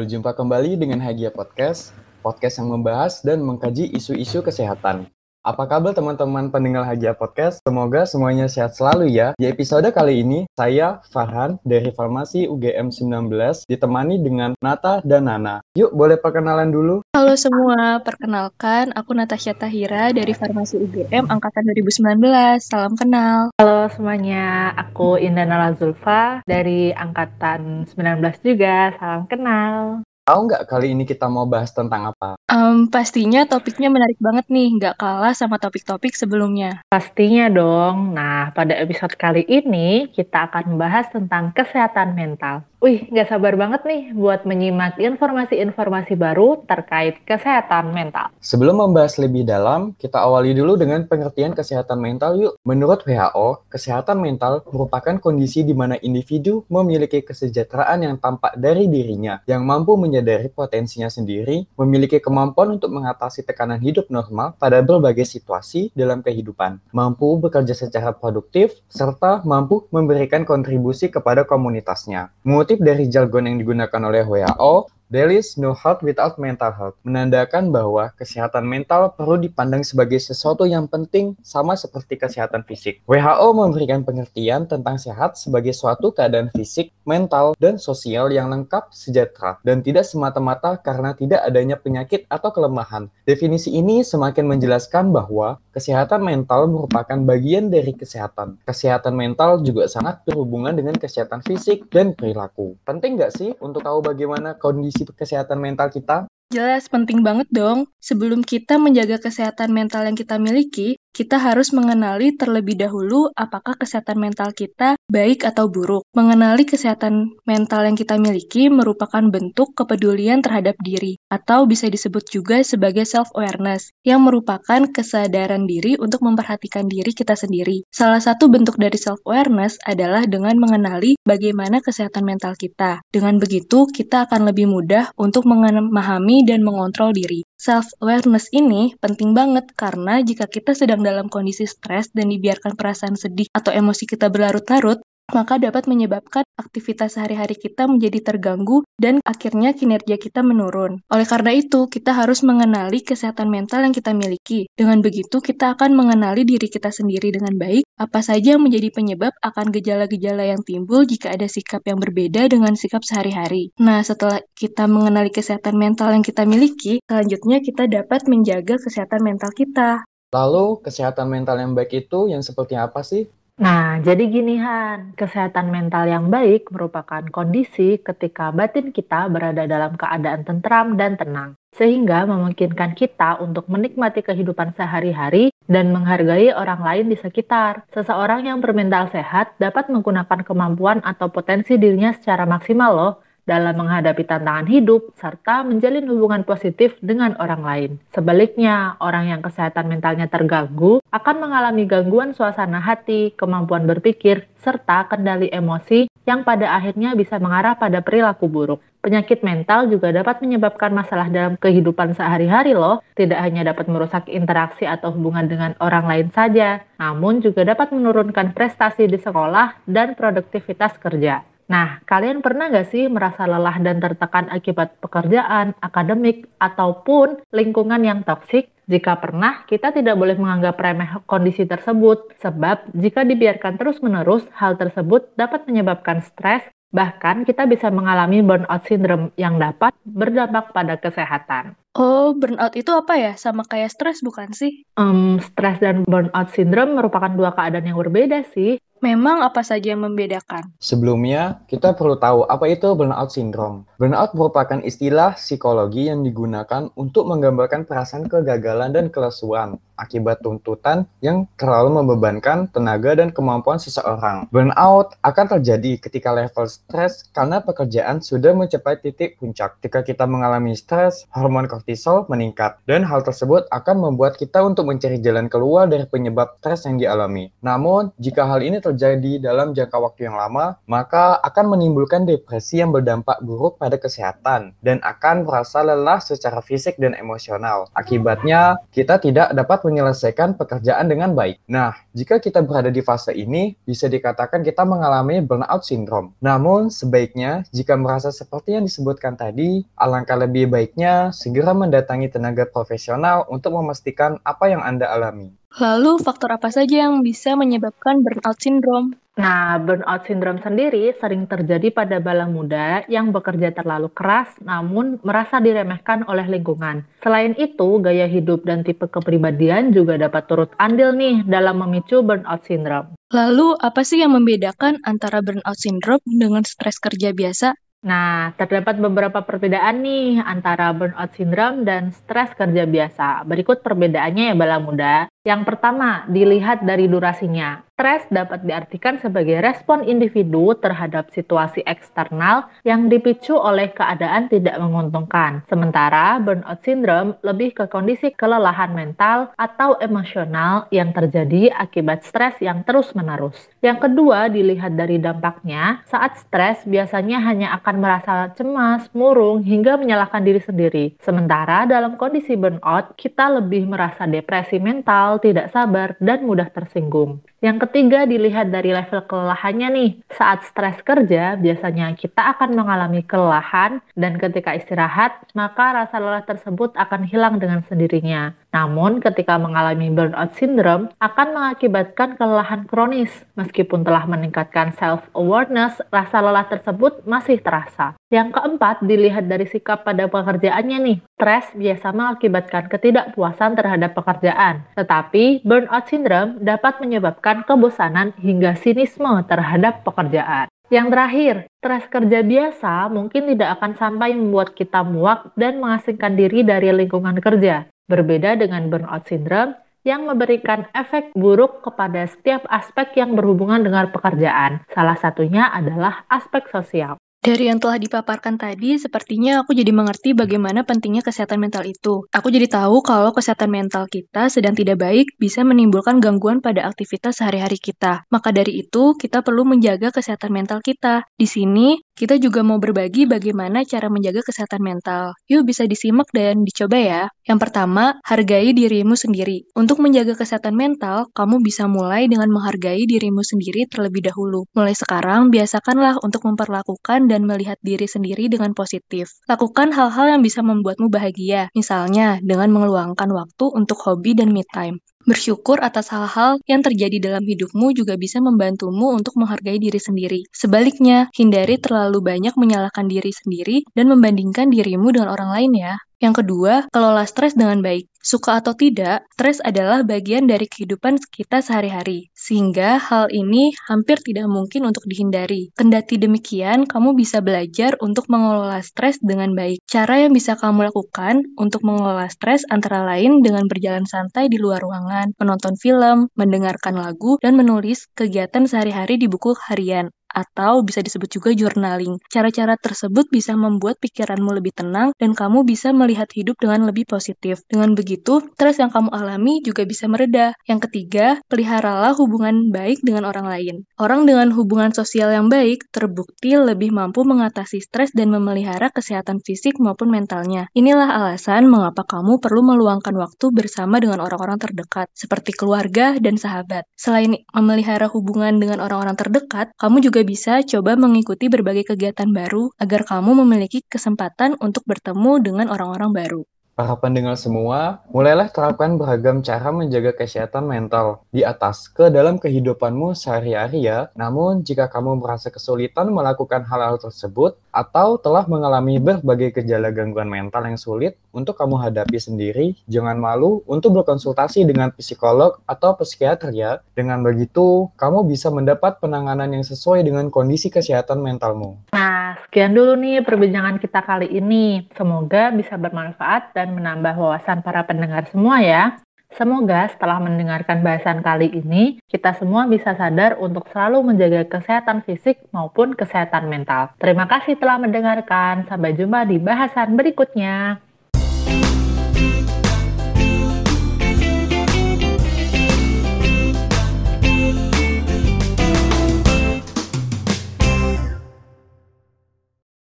Berjumpa kembali dengan Hagia Podcast, podcast yang membahas dan mengkaji isu-isu kesehatan. Apa kabar teman-teman pendengar Hagia Podcast? Semoga semuanya sehat selalu ya. Di episode kali ini, saya Farhan dari Farmasi UGM 19 ditemani dengan Nata dan Nana. Yuk, boleh perkenalan dulu? Halo semua, perkenalkan aku Natasha Tahira dari Farmasi UGM Angkatan 2019. Salam kenal. Halo semuanya, aku Indana Lazulfa dari Angkatan 19 juga. Salam kenal. Tahu nggak kali ini kita mau bahas tentang apa? Um, pastinya topiknya menarik banget nih, nggak kalah sama topik-topik sebelumnya. Pastinya dong. Nah, pada episode kali ini kita akan membahas tentang kesehatan mental. Wih, nggak sabar banget nih buat menyimak informasi-informasi baru terkait kesehatan mental. Sebelum membahas lebih dalam, kita awali dulu dengan pengertian kesehatan mental yuk. Menurut WHO, kesehatan mental merupakan kondisi di mana individu memiliki kesejahteraan yang tampak dari dirinya, yang mampu menyadari potensinya sendiri, memiliki kemampuan untuk mengatasi tekanan hidup normal pada berbagai situasi dalam kehidupan, mampu bekerja secara produktif, serta mampu memberikan kontribusi kepada komunitasnya. Mengutip dari jargon yang digunakan oleh WHO, There is no health without mental health, menandakan bahwa kesehatan mental perlu dipandang sebagai sesuatu yang penting sama seperti kesehatan fisik. WHO memberikan pengertian tentang sehat sebagai suatu keadaan fisik, mental, dan sosial yang lengkap, sejahtera, dan tidak semata-mata karena tidak adanya penyakit atau kelemahan. Definisi ini semakin menjelaskan bahwa kesehatan mental merupakan bagian dari kesehatan. Kesehatan mental juga sangat berhubungan dengan kesehatan fisik dan perilaku. Penting nggak sih untuk tahu bagaimana kondisi kesehatan mental kita? Jelas, penting banget dong. Sebelum kita menjaga kesehatan mental yang kita miliki, kita harus mengenali terlebih dahulu apakah kesehatan mental kita baik atau buruk. Mengenali kesehatan mental yang kita miliki merupakan bentuk kepedulian terhadap diri, atau bisa disebut juga sebagai self-awareness, yang merupakan kesadaran diri untuk memperhatikan diri kita sendiri. Salah satu bentuk dari self-awareness adalah dengan mengenali bagaimana kesehatan mental kita. Dengan begitu, kita akan lebih mudah untuk memahami dan mengontrol diri. Self-awareness ini penting banget karena jika kita sedang dalam kondisi stres dan dibiarkan perasaan sedih atau emosi kita berlarut-larut, maka dapat menyebabkan aktivitas sehari-hari kita menjadi terganggu dan akhirnya kinerja kita menurun. Oleh karena itu, kita harus mengenali kesehatan mental yang kita miliki. Dengan begitu, kita akan mengenali diri kita sendiri dengan baik, apa saja yang menjadi penyebab akan gejala-gejala yang timbul jika ada sikap yang berbeda dengan sikap sehari-hari. Nah, setelah kita mengenali kesehatan mental yang kita miliki, selanjutnya kita dapat menjaga kesehatan mental kita. Lalu, kesehatan mental yang baik itu yang seperti apa sih? Nah, jadi gini Han, kesehatan mental yang baik merupakan kondisi ketika batin kita berada dalam keadaan tentram dan tenang, sehingga memungkinkan kita untuk menikmati kehidupan sehari-hari dan menghargai orang lain di sekitar. Seseorang yang bermental sehat dapat menggunakan kemampuan atau potensi dirinya secara maksimal loh, dalam menghadapi tantangan hidup serta menjalin hubungan positif dengan orang lain. Sebaliknya, orang yang kesehatan mentalnya terganggu akan mengalami gangguan suasana hati, kemampuan berpikir, serta kendali emosi yang pada akhirnya bisa mengarah pada perilaku buruk. Penyakit mental juga dapat menyebabkan masalah dalam kehidupan sehari-hari loh. Tidak hanya dapat merusak interaksi atau hubungan dengan orang lain saja, namun juga dapat menurunkan prestasi di sekolah dan produktivitas kerja. Nah, kalian pernah nggak sih merasa lelah dan tertekan akibat pekerjaan, akademik, ataupun lingkungan yang toksik? Jika pernah, kita tidak boleh menganggap remeh kondisi tersebut, sebab jika dibiarkan terus-menerus, hal tersebut dapat menyebabkan stres, bahkan kita bisa mengalami burnout syndrome yang dapat berdampak pada kesehatan. Oh, burnout itu apa ya? Sama kayak stres bukan sih? Um, stres dan burnout syndrome merupakan dua keadaan yang berbeda sih. Memang apa saja yang membedakan? Sebelumnya, kita perlu tahu apa itu burnout syndrome. Burnout merupakan istilah psikologi yang digunakan untuk menggambarkan perasaan kegagalan dan kelesuan akibat tuntutan yang terlalu membebankan tenaga dan kemampuan seseorang. Burnout akan terjadi ketika level stres karena pekerjaan sudah mencapai titik puncak. Ketika kita mengalami stres, hormon kortisol meningkat. Dan hal tersebut akan membuat kita untuk mencari jalan keluar dari penyebab stres yang dialami. Namun, jika hal ini terjadi dalam jangka waktu yang lama, maka akan menimbulkan depresi yang berdampak buruk pada kesehatan dan akan merasa lelah secara fisik dan emosional. Akibatnya, kita tidak dapat menyelesaikan pekerjaan dengan baik. Nah, jika kita berada di fase ini, bisa dikatakan kita mengalami burnout syndrome. Namun, sebaiknya jika merasa seperti yang disebutkan tadi, alangkah lebih baiknya segera mendatangi tenaga profesional untuk memastikan apa yang Anda alami. Lalu, faktor apa saja yang bisa menyebabkan burnout syndrome? Nah, burnout syndrome sendiri sering terjadi pada bala muda yang bekerja terlalu keras namun merasa diremehkan oleh lingkungan. Selain itu, gaya hidup dan tipe kepribadian juga dapat turut andil nih dalam memicu burnout syndrome. Lalu, apa sih yang membedakan antara burnout syndrome dengan stres kerja biasa? Nah, terdapat beberapa perbedaan nih antara burnout syndrome dan stres kerja biasa. Berikut perbedaannya ya bala muda. Yang pertama, dilihat dari durasinya. Stres dapat diartikan sebagai respon individu terhadap situasi eksternal yang dipicu oleh keadaan tidak menguntungkan. Sementara burnout syndrome lebih ke kondisi kelelahan mental atau emosional yang terjadi akibat stres yang terus-menerus. Yang kedua, dilihat dari dampaknya. Saat stres biasanya hanya akan merasa cemas, murung, hingga menyalahkan diri sendiri. Sementara dalam kondisi burnout, kita lebih merasa depresi mental, tidak sabar, dan mudah tersinggung. Yang ketiga dilihat dari level kelelahannya nih. Saat stres kerja, biasanya kita akan mengalami kelelahan dan ketika istirahat, maka rasa lelah tersebut akan hilang dengan sendirinya. Namun, ketika mengalami burnout syndrome, akan mengakibatkan kelelahan kronis. Meskipun telah meningkatkan self-awareness, rasa lelah tersebut masih terasa. Yang keempat, dilihat dari sikap pada pekerjaannya nih. Stres biasa mengakibatkan ketidakpuasan terhadap pekerjaan, tetapi burnout syndrome dapat menyebabkan kebosanan hingga sinisme terhadap pekerjaan. Yang terakhir, stres kerja biasa mungkin tidak akan sampai membuat kita muak dan mengasingkan diri dari lingkungan kerja. Berbeda dengan burnout syndrome yang memberikan efek buruk kepada setiap aspek yang berhubungan dengan pekerjaan. Salah satunya adalah aspek sosial. Dari yang telah dipaparkan tadi, sepertinya aku jadi mengerti bagaimana pentingnya kesehatan mental itu. Aku jadi tahu kalau kesehatan mental kita sedang tidak baik bisa menimbulkan gangguan pada aktivitas sehari-hari kita. Maka dari itu, kita perlu menjaga kesehatan mental kita. Di sini, kita juga mau berbagi bagaimana cara menjaga kesehatan mental. Yuk bisa disimak dan dicoba ya. Yang pertama, hargai dirimu sendiri. Untuk menjaga kesehatan mental, kamu bisa mulai dengan menghargai dirimu sendiri terlebih dahulu. Mulai sekarang, biasakanlah untuk memperlakukan dan melihat diri sendiri dengan positif. Lakukan hal-hal yang bisa membuatmu bahagia, misalnya dengan meluangkan waktu untuk hobi dan me time. Bersyukur atas hal-hal yang terjadi dalam hidupmu juga bisa membantumu untuk menghargai diri sendiri. Sebaliknya, hindari terlalu banyak menyalahkan diri sendiri dan membandingkan dirimu dengan orang lain ya. Yang kedua, kelola stres dengan baik. Suka atau tidak, stres adalah bagian dari kehidupan kita sehari-hari, sehingga hal ini hampir tidak mungkin untuk dihindari. Kendati demikian, kamu bisa belajar untuk mengelola stres dengan baik. Cara yang bisa kamu lakukan untuk mengelola stres antara lain dengan berjalan santai di luar ruangan, menonton film, mendengarkan lagu, dan menulis kegiatan sehari-hari di buku harian atau bisa disebut juga journaling. Cara-cara tersebut bisa membuat pikiranmu lebih tenang dan kamu bisa melihat hidup dengan lebih positif. Dengan begitu, stres yang kamu alami juga bisa mereda. Yang ketiga, peliharalah hubungan baik dengan orang lain. Orang dengan hubungan sosial yang baik terbukti lebih mampu mengatasi stres dan memelihara kesehatan fisik maupun mentalnya. Inilah alasan mengapa kamu perlu meluangkan waktu bersama dengan orang-orang terdekat, seperti keluarga dan sahabat. Selain memelihara hubungan dengan orang-orang terdekat, kamu juga juga bisa coba mengikuti berbagai kegiatan baru agar kamu memiliki kesempatan untuk bertemu dengan orang-orang baru. Para pendengar semua, mulailah terapkan beragam cara menjaga kesehatan mental di atas ke dalam kehidupanmu sehari-hari ya. Namun, jika kamu merasa kesulitan melakukan hal-hal tersebut atau telah mengalami berbagai gejala gangguan mental yang sulit untuk kamu hadapi sendiri, jangan malu untuk berkonsultasi dengan psikolog atau psikiater ya. Dengan begitu, kamu bisa mendapat penanganan yang sesuai dengan kondisi kesehatan mentalmu. Nah, sekian dulu nih perbincangan kita kali ini. Semoga bisa bermanfaat dan menambah wawasan para pendengar semua ya. Semoga setelah mendengarkan bahasan kali ini, kita semua bisa sadar untuk selalu menjaga kesehatan fisik maupun kesehatan mental. Terima kasih telah mendengarkan. Sampai jumpa di bahasan berikutnya.